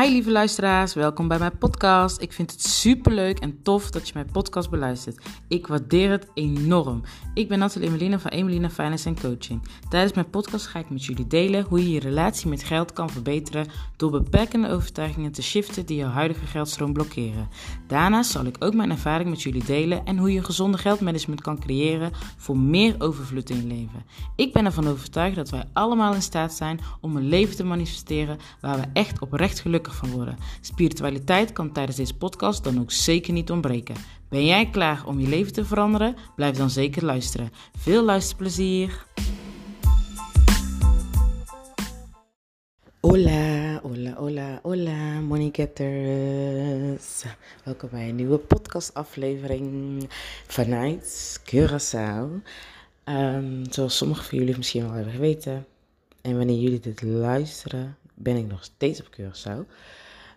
Hi lieve luisteraars, welkom bij mijn podcast. Ik vind het super leuk en tof dat je mijn podcast beluistert. Ik waardeer het enorm. Ik ben Nathalie Emelina van Emelina Finance Coaching. Tijdens mijn podcast ga ik met jullie delen hoe je je relatie met geld kan verbeteren door beperkende overtuigingen te shiften die jouw huidige geldstroom blokkeren. Daarnaast zal ik ook mijn ervaring met jullie delen en hoe je gezonde geldmanagement kan creëren voor meer overvloed in je leven. Ik ben ervan overtuigd dat wij allemaal in staat zijn om een leven te manifesteren waar we echt oprecht gelukkig van worden. Spiritualiteit kan tijdens deze podcast dan ook zeker niet ontbreken. Ben jij klaar om je leven te veranderen? Blijf dan zeker luisteren. Veel luisterplezier! Hola, hola, hola, hola, money getters. Welkom bij een nieuwe podcastaflevering vanuit Curaçao. Um, zoals sommigen van jullie misschien wel hebben geweten, en wanneer jullie dit luisteren, ben ik nog steeds op Curaçao.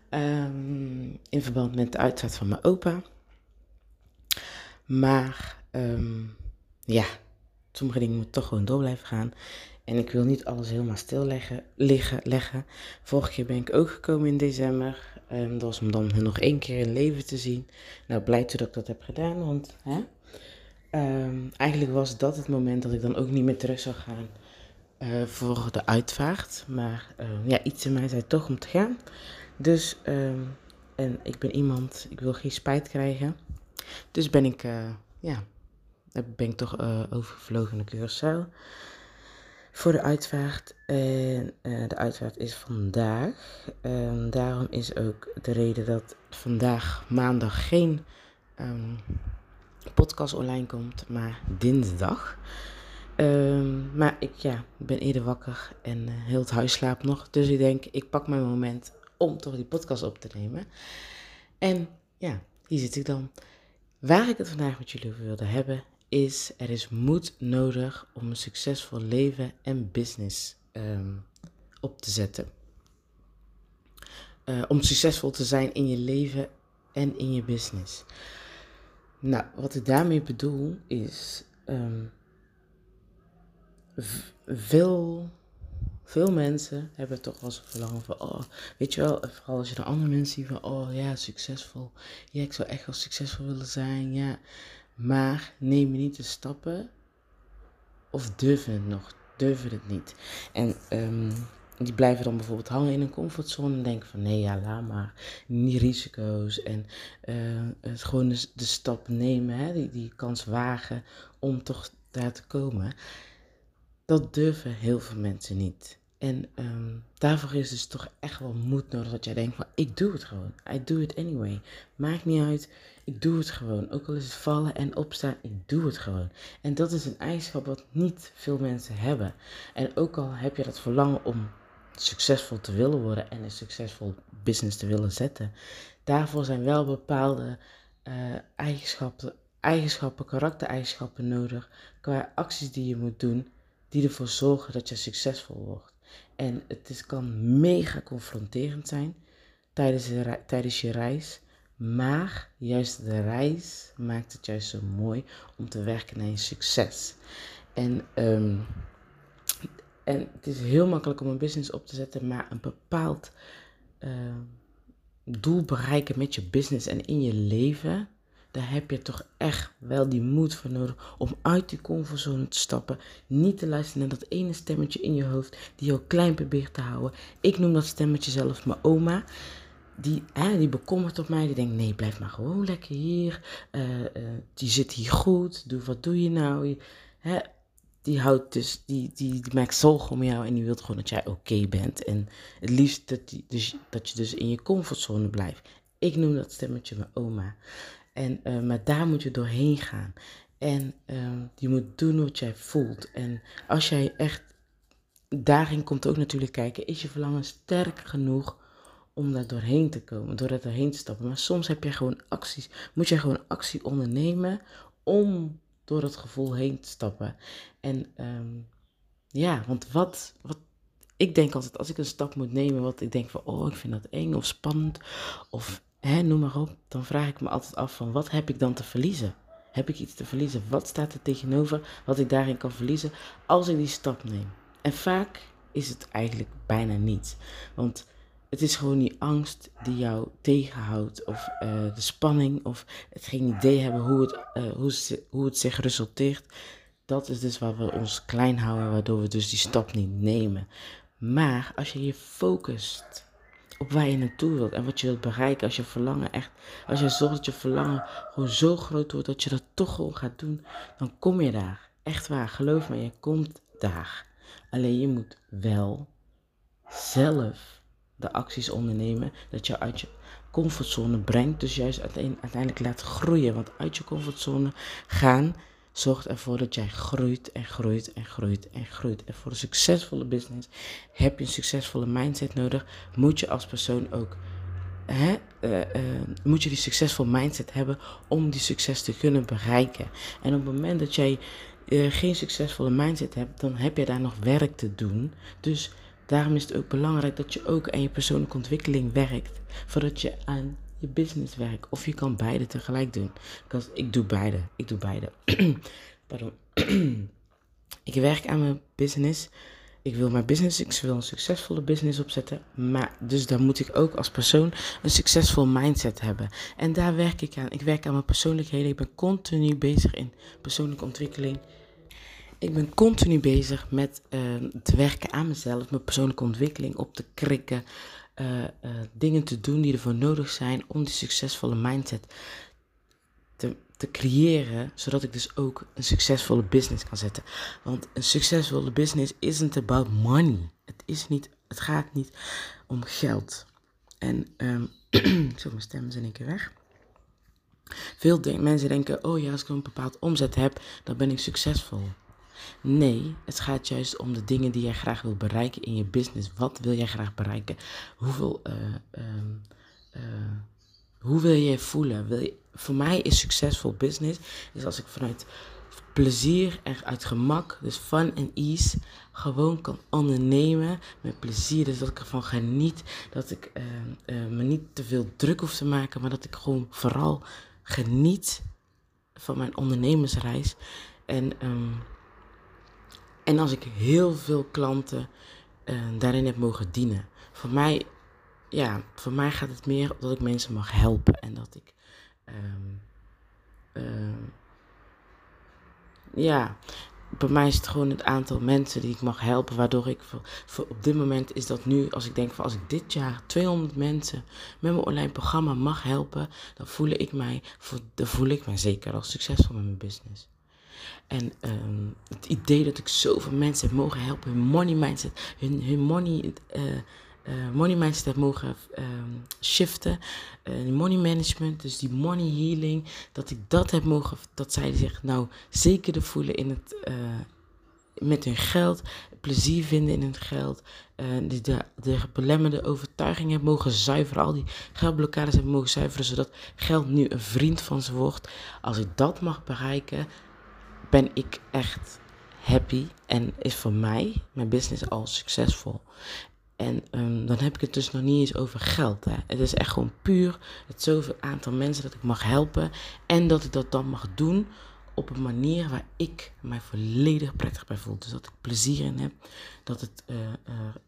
Um, in verband met de uitvaart van mijn opa. Maar um, ja, sommige dingen moeten toch gewoon door blijven gaan. En ik wil niet alles helemaal stil leggen, liggen, leggen. Vorige keer ben ik ook gekomen in december. Um, dat was om dan nog één keer in leven te zien. Nou, blij dat ik dat heb gedaan. Want hè, eigenlijk was dat het moment dat ik dan ook niet meer terug zou gaan uh, voor de uitvaart. Maar uh, ja, iets in mij zei toch om te gaan. Dus, um, en ik ben iemand, ik wil geen spijt krijgen. Dus ben ik, uh, ja, ben ik toch overgevlogen naar Curaçao voor de uitvaart. En de uitvaart is vandaag. Um, daarom is ook de reden dat vandaag maandag geen um, podcast online komt, maar dinsdag. Um, maar ik ja, ben eerder wakker en uh, heel het huis slaapt nog. Dus ik denk, ik pak mijn moment om toch die podcast op te nemen. En ja, hier zit ik dan. Waar ik het vandaag met jullie over wilde hebben, is er is moed nodig om een succesvol leven en business um, op te zetten. Uh, om succesvol te zijn in je leven en in je business. Nou, wat ik daarmee bedoel is. Um, veel, veel mensen hebben toch wel zo'n verlangen van, oh, weet je wel, vooral als je de andere mensen ziet van, oh ja, succesvol. Ja, ik zou echt wel succesvol willen zijn, ja. Maar neem niet de stappen of durven het nog, durven het niet. En um, die blijven dan bijvoorbeeld hangen in een comfortzone en denken van nee, ja, laat maar. Niet risico's en uh, het gewoon de, de stap nemen, hè, die, die kans wagen om toch daar te komen dat durven heel veel mensen niet. En um, daarvoor is dus toch echt wel moed nodig dat jij denkt van ik doe het gewoon. I do it anyway. Maakt niet uit. Ik doe het gewoon. Ook al is het vallen en opstaan, ik doe het gewoon. En dat is een eigenschap wat niet veel mensen hebben. En ook al heb je dat verlangen om succesvol te willen worden en een succesvol business te willen zetten. Daarvoor zijn wel bepaalde uh, eigenschappen, eigenschappen, karaktereigenschappen nodig. Qua acties die je moet doen die ervoor zorgen dat je succesvol wordt. En het is, kan mega confronterend zijn tijdens, de, tijdens je reis. Maar juist de reis maakt het juist zo mooi om te werken naar je succes. En, um, en het is heel makkelijk om een business op te zetten, maar een bepaald uh, doel bereiken met je business en in je leven daar heb je toch echt wel die moed voor nodig om uit die comfortzone te stappen. Niet te luisteren naar dat ene stemmetje in je hoofd die jou klein probeert te houden. Ik noem dat stemmetje zelf mijn oma. Die, hè, die bekommert op mij, die denkt, nee, blijf maar gewoon lekker hier. Uh, uh, die zit hier goed, doe, wat doe je nou? Hè, die, houdt dus, die, die, die maakt zorgen om jou en die wil gewoon dat jij oké bent. En het liefst dat, die, dus, dat je dus in je comfortzone blijft. Ik noem dat stemmetje mijn oma. En, uh, maar daar moet je doorheen gaan. En uh, je moet doen wat jij voelt. En als jij echt, daarin komt ook natuurlijk kijken, is je verlangen sterk genoeg om daar doorheen te komen, door er doorheen te stappen. Maar soms heb je gewoon acties, moet je gewoon actie ondernemen om door het gevoel heen te stappen. En um, ja, want wat, wat, ik denk altijd, als ik een stap moet nemen, wat ik denk van, oh, ik vind dat eng of spannend, of noem maar op, dan vraag ik me altijd af van wat heb ik dan te verliezen? Heb ik iets te verliezen? Wat staat er tegenover wat ik daarin kan verliezen als ik die stap neem? En vaak is het eigenlijk bijna niets. Want Het is gewoon die angst die jou tegenhoudt, of uh, de spanning, of het geen idee hebben hoe het, uh, hoe, hoe het zich resulteert. Dat is dus waar we ons klein houden, waardoor we dus die stap niet nemen. Maar als je je focust op waar je naartoe wilt en wat je wilt bereiken, als je verlangen echt, als je zorgt dat je verlangen gewoon zo groot wordt dat je dat toch gewoon gaat doen, dan kom je daar. Echt waar, geloof me, je komt daar. Alleen je moet wel zelf de acties ondernemen dat je uit je comfortzone brengt. Dus juist uiteindelijk laat groeien. Want uit je comfortzone gaan zorgt ervoor dat jij groeit en groeit en groeit en groeit. En voor een succesvolle business heb je een succesvolle mindset nodig. Moet je als persoon ook. Hè, uh, uh, moet je die succesvolle mindset hebben om die succes te kunnen bereiken. En op het moment dat jij uh, geen succesvolle mindset hebt, dan heb je daar nog werk te doen. Dus daarom is het ook belangrijk dat je ook aan je persoonlijke ontwikkeling werkt. Voordat je aan je business werkt. Of je kan beide tegelijk doen. Ik doe beide. Ik doe beide. Pardon. ik werk aan mijn business. Ik wil mijn business, ik wil een succesvolle business opzetten. Maar dus dan moet ik ook als persoon een succesvol mindset hebben. En daar werk ik aan. Ik werk aan mijn persoonlijkheden. Ik ben continu bezig in persoonlijke ontwikkeling. Ik ben continu bezig met uh, te werken aan mezelf, mijn persoonlijke ontwikkeling op te krikken. Uh, uh, dingen te doen die ervoor nodig zijn om die succesvolle mindset te, te creëren, zodat ik dus ook een succesvolle business kan zetten. Want een succesvolle business isn't about money. Het, is niet, het gaat niet om geld. En um, zo, mijn stem is in één keer weg. Veel mensen denken, oh ja, als ik een bepaald omzet heb, dan ben ik succesvol. Nee, het gaat juist om de dingen die jij graag wil bereiken in je business. Wat wil jij graag bereiken? Hoeveel, uh, uh, hoe wil je je voelen? Wil je, voor mij is succesvol business is als ik vanuit plezier en uit gemak, dus fun en ease, gewoon kan ondernemen met plezier. Dus dat ik ervan geniet, dat ik uh, me niet te veel druk hoef te maken, maar dat ik gewoon vooral geniet van mijn ondernemersreis. En um, en als ik heel veel klanten uh, daarin heb mogen dienen. Voor mij, ja, voor mij gaat het meer dat ik mensen mag helpen. En dat ik, um, uh, ja, bij mij is het gewoon het aantal mensen die ik mag helpen. Waardoor ik, op dit moment is dat nu, als ik denk van als ik dit jaar 200 mensen met mijn online programma mag helpen. Dan voel ik mij, dan voel ik mij zeker als succesvol met mijn business. En um, het idee dat ik zoveel mensen heb mogen helpen, hun money mindset, hun, hun money, uh, uh, money mindset heb mogen um, shiften, uh, money management, dus die money healing, dat ik dat heb mogen, dat zij zich nou zekerder voelen in het, met hun geld, plezier vinden in hun geld, de, de, de belemmerde overtuigingen hebben mogen zuiveren, al die geldblokkades hebben mogen zuiveren, zodat geld nu een vriend van ze wordt. Als ik dat mag bereiken, ben ik echt happy en is voor mij mijn business al succesvol. En um, dan heb ik het dus nog niet eens over geld. Hè. Het is echt gewoon puur het zoveel aantal mensen dat ik mag helpen. En dat ik dat dan mag doen op een manier waar ik mij volledig prettig bij voel. Dus dat ik plezier in heb. Dat het uh,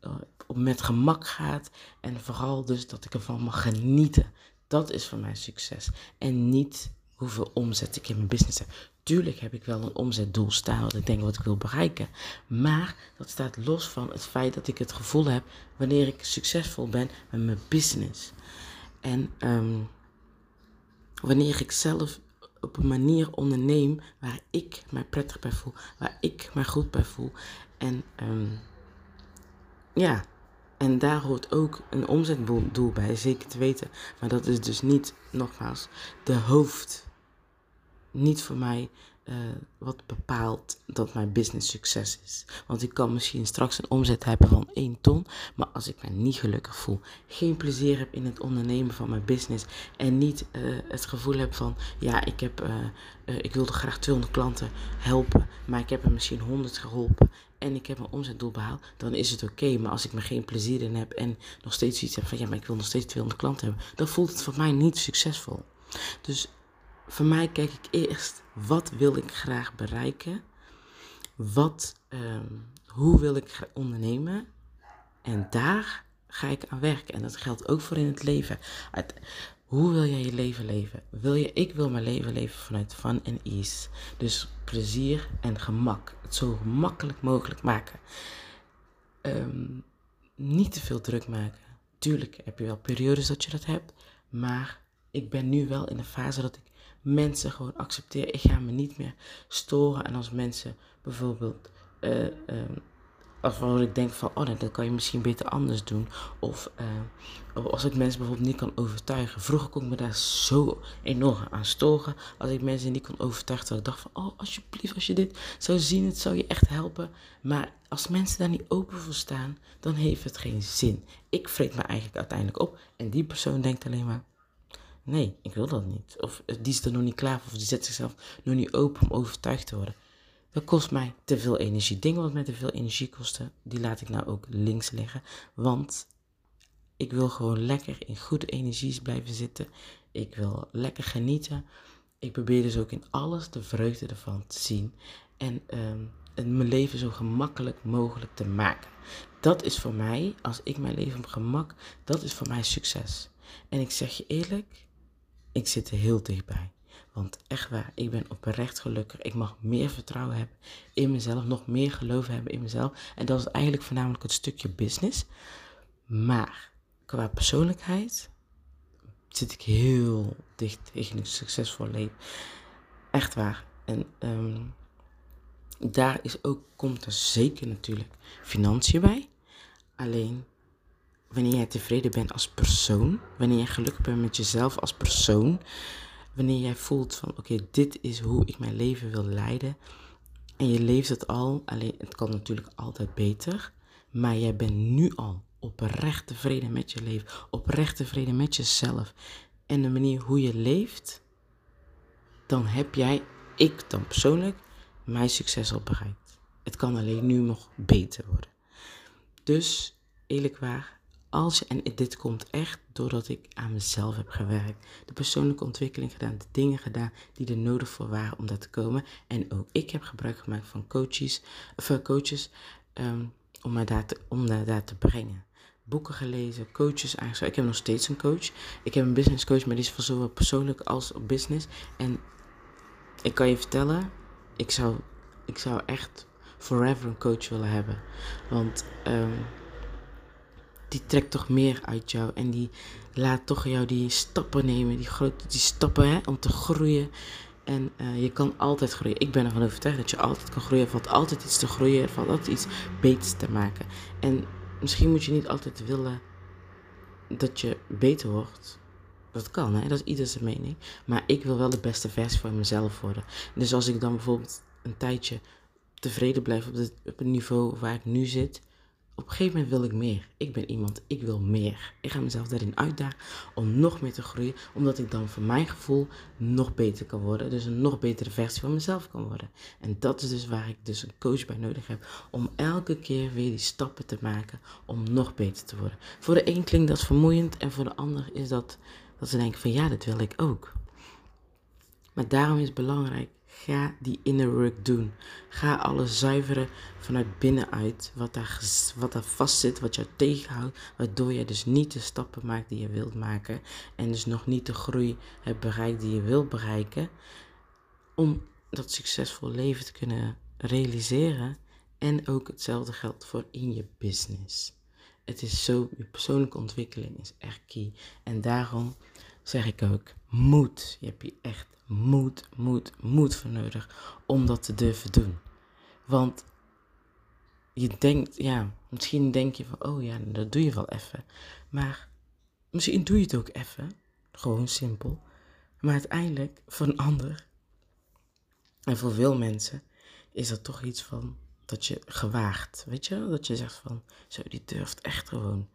uh, met gemak gaat. En vooral dus dat ik ervan mag genieten. Dat is voor mij succes. En niet hoeveel omzet ik in mijn business heb. Tuurlijk heb ik wel een omzetdoel staan wat ik denk wat ik wil bereiken. Maar dat staat los van het feit dat ik het gevoel heb wanneer ik succesvol ben met mijn business. En um, wanneer ik zelf op een manier onderneem waar ik mij prettig bij voel, waar ik mij goed bij voel. En um, ja, en daar hoort ook een omzetdoel bij, zeker te weten. Maar dat is dus niet, nogmaals, de hoofd niet voor mij uh, wat bepaalt dat mijn business succes is. Want ik kan misschien straks een omzet hebben van 1 ton, maar als ik me niet gelukkig voel, geen plezier heb in het ondernemen van mijn business en niet uh, het gevoel heb van, ja, ik, heb, uh, ik wilde graag 200 klanten helpen, maar ik heb er misschien 100 geholpen en ik heb mijn omzetdoel behaald, dan is het oké. Maar als ik me geen plezier in heb en nog steeds iets heb van, ja, maar ik wil nog steeds 200 klanten hebben, dan voelt het voor mij niet succesvol. Dus voor mij kijk ik eerst, wat wil ik graag bereiken? Wat, um, hoe wil ik ondernemen? En daar ga ik aan werken. En dat geldt ook voor in het leven. hoe wil jij je leven leven? Wil je, ik wil mijn leven leven vanuit fun en ease. Dus plezier en gemak. Het zo gemakkelijk mogelijk maken. Ehm, niet te veel druk maken. Tuurlijk heb je wel periodes dat je dat hebt. Maar ik ben nu wel in de fase dat ik mensen gewoon accepteer. Ik ga me niet meer storen. En als mensen bijvoorbeeld. Uh, of waar ik denk van, oh nee, dat kan je misschien beter anders doen. Of uh, als ik mensen bijvoorbeeld niet kan overtuigen. Vroeger kon ik me daar zo enorm aan storen. Als ik mensen niet kon overtuigen. Dat ik dacht van, oh alsjeblieft, als je dit zou zien, het zou je echt helpen. Maar als mensen daar niet open voor staan, dan heeft het geen zin. Ik vreet me eigenlijk uiteindelijk op. En die persoon denkt alleen maar, nee, ik wil dat niet. Of die is er nog niet klaar voor. Of die zet zichzelf nog niet open om overtuigd te worden. Dat kost mij te veel energie. Dingen wat mij te veel energie kosten, die laat ik nou ook links liggen. Want ik wil gewoon lekker in goede energies blijven zitten. Ik wil lekker genieten. Ik probeer dus ook in alles de vreugde ervan te zien. En um, mijn leven zo gemakkelijk mogelijk te maken. Dat is voor mij, als ik mijn leven op gemak, dat is voor mij succes. En ik zeg je eerlijk, ik zit er heel dichtbij. Want echt waar, ik ben oprecht gelukkig. Ik mag meer vertrouwen hebben in mezelf, nog meer geloof hebben in mezelf. En dat is eigenlijk voornamelijk het stukje business. Maar qua persoonlijkheid zit ik heel dicht tegen een succesvol leven. Echt waar. En ehm, daar is ook, komt er zeker natuurlijk financiën bij. Alleen wanneer jij tevreden bent als persoon, wanneer je gelukkig bent met jezelf als persoon, wanneer jij voelt van oké, dit is hoe ik mijn leven wil leiden. En je leeft het al, alleen het kan natuurlijk altijd beter. Maar jij bent nu al oprecht tevreden met je leven, oprecht tevreden met jezelf. En de manier hoe je leeft, dan heb jij, ik dan persoonlijk, mijn succes al bereikt. Het kan alleen nu nog beter worden. Dus eerlijk waar, als, en dit komt echt doordat ik aan mezelf heb gewerkt. De persoonlijke ontwikkeling gedaan, de dingen gedaan die er nodig voor waren om daar te komen. En ook ik heb gebruik gemaakt van coaches, eh, coaches ehm, om, mij daar te, om daar te brengen. Boeken gelezen, coaches eigenlijk. Ik heb nog steeds een coach. Ik heb een business coach, maar die is voor zowel persoonlijk als op business. En ik kan je vertellen, ik zou, ik zou echt forever een coach willen hebben. Want... Um, die trekt toch meer uit jou. En die laat toch jou die stappen nemen, die grote die stappen hè, om te groeien. En uh, je kan altijd groeien. Ik ben ervan overtuigd dat je altijd kan groeien. Er valt altijd iets te groeien. Er valt altijd iets beters te maken. En misschien moet je niet altijd willen dat je beter wordt. Dat kan, hè? dat is ieder zijn mening. Maar ik wil wel de beste versie van mezelf worden. Dus als ik dan bijvoorbeeld een tijdje tevreden blijf op, het, op het niveau waar ik nu zit, op een gegeven moment wil ik meer. Ik ben iemand, ik wil meer. Ik ga mezelf daarin uitdagen om nog meer te groeien, omdat ik dan voor mijn gevoel nog beter kan worden. Dus een nog betere versie van mezelf kan worden. En dat is dus waar ik dus een coach bij nodig heb, om elke keer weer die stappen te maken om nog beter te worden. Voor de een klinkt dat vermoeiend en voor de ander is dat dat ze denken van ja, dat wil ik ook. Maar daarom is het belangrijk Ga die inner work doen. Ga alles zuiveren vanuit binnenuit. Wat daar, wat daar vast zit, wat jou tegenhoudt. Waardoor je dus niet de stappen maakt die je wilt maken. En dus nog niet de groei hebt bereikt die je wilt bereiken. Om dat succesvol leven te kunnen realiseren. En ook hetzelfde geldt voor in je business. Het is zo, je persoonlijke ontwikkeling is echt key. En daarom zeg ik ook, moed. Je hebt je echt moed, moed, moed voor nodig om dat te durven doen. Want je denkt, ja, misschien denk je van, oh ja, dat doe je wel even. Maar misschien doe je het ook even. Gewoon simpel. Maar uiteindelijk, voor een ander en voor veel mensen, is dat toch iets van dat je gewaagd, weet je Dat je zegt van, zo, die durft echt gewoon.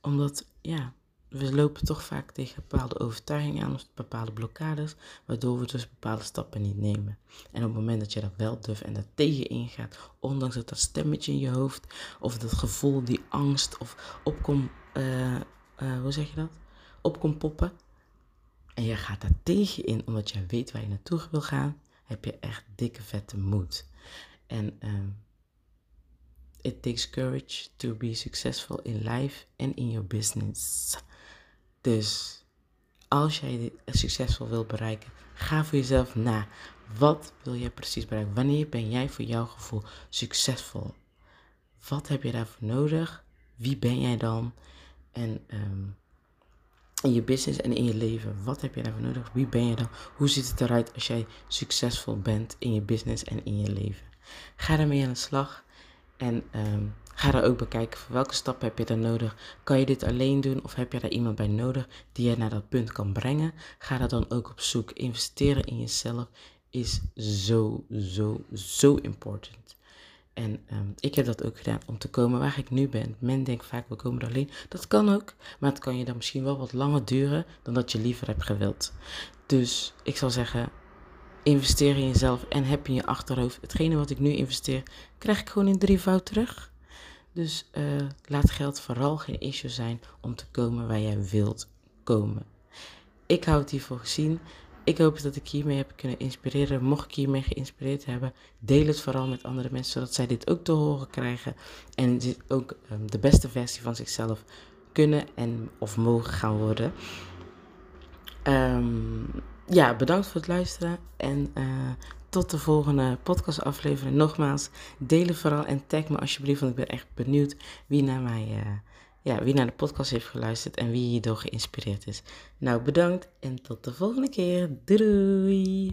Omdat, ja, we lopen toch vaak tegen bepaalde overtuigingen aan of bepaalde blokkades, waardoor we dus bepaalde stappen niet nemen. En op het moment dat je dat wel durft en daar tegen ingaat, ondanks dat dat stemmetje in je hoofd of dat gevoel, die angst of opkom, uh, uh, hoe zeg je dat? Opkom poppen. En je gaat daar tegen in omdat jij weet waar je naartoe wil gaan, heb je echt dikke vette moed. En uh, it takes courage to be successful in life and in your business. Dus als jij dit succesvol wilt bereiken, ga voor jezelf na. Wat wil jij precies bereiken? Wanneer ben jij voor jouw gevoel succesvol? Wat heb je daarvoor nodig? Wie ben jij dan? En ehm, in je business en in je leven, wat heb je daarvoor nodig? Wie ben je dan? Hoe ziet het eruit als jij succesvol bent in je business en in je leven? Ga daarmee aan de slag en ehm, ga daar ook bekijken welke stappen heb je dan nodig. Kan je dit alleen doen of heb je daar iemand bij nodig die je naar dat punt kan brengen? Ga daar dan ook op zoek. Investeren in jezelf is zo, zo, zo important. En ehm, ik heb dat ook gedaan om te komen waar ik nu ben. Men denkt vaak, we komen er alleen. Dat kan ook, maar het kan je dan misschien wel wat langer duren dan dat je liever hebt gewild. Dus ik zal zeggen, investeer in jezelf en heb in je achterhoofd. Hetgene wat ik nu investeer, krijg ik gewoon in drievoud terug. Dus uh, laat geld vooral geen issue zijn om te komen waar jij wilt komen. Ik hou het hiervoor gezien. Ik hoop dat ik hiermee heb kunnen inspireren. Mocht ik hiermee geïnspireerd hebben, deel het vooral met andere mensen, zodat zij dit ook te horen krijgen. En dit ook um, de beste versie van zichzelf kunnen en of mogen gaan worden. Um, ja, bedankt voor het luisteren en uh, tot de volgende podcastaflevering. Nogmaals, deel vooral en tag me alsjeblieft, want ik ben echt benieuwd wie naar mij... Uh, ja, wie naar de podcast heeft geluisterd en wie hierdoor geïnspireerd is. Nou, bedankt en tot de volgende keer. Doei!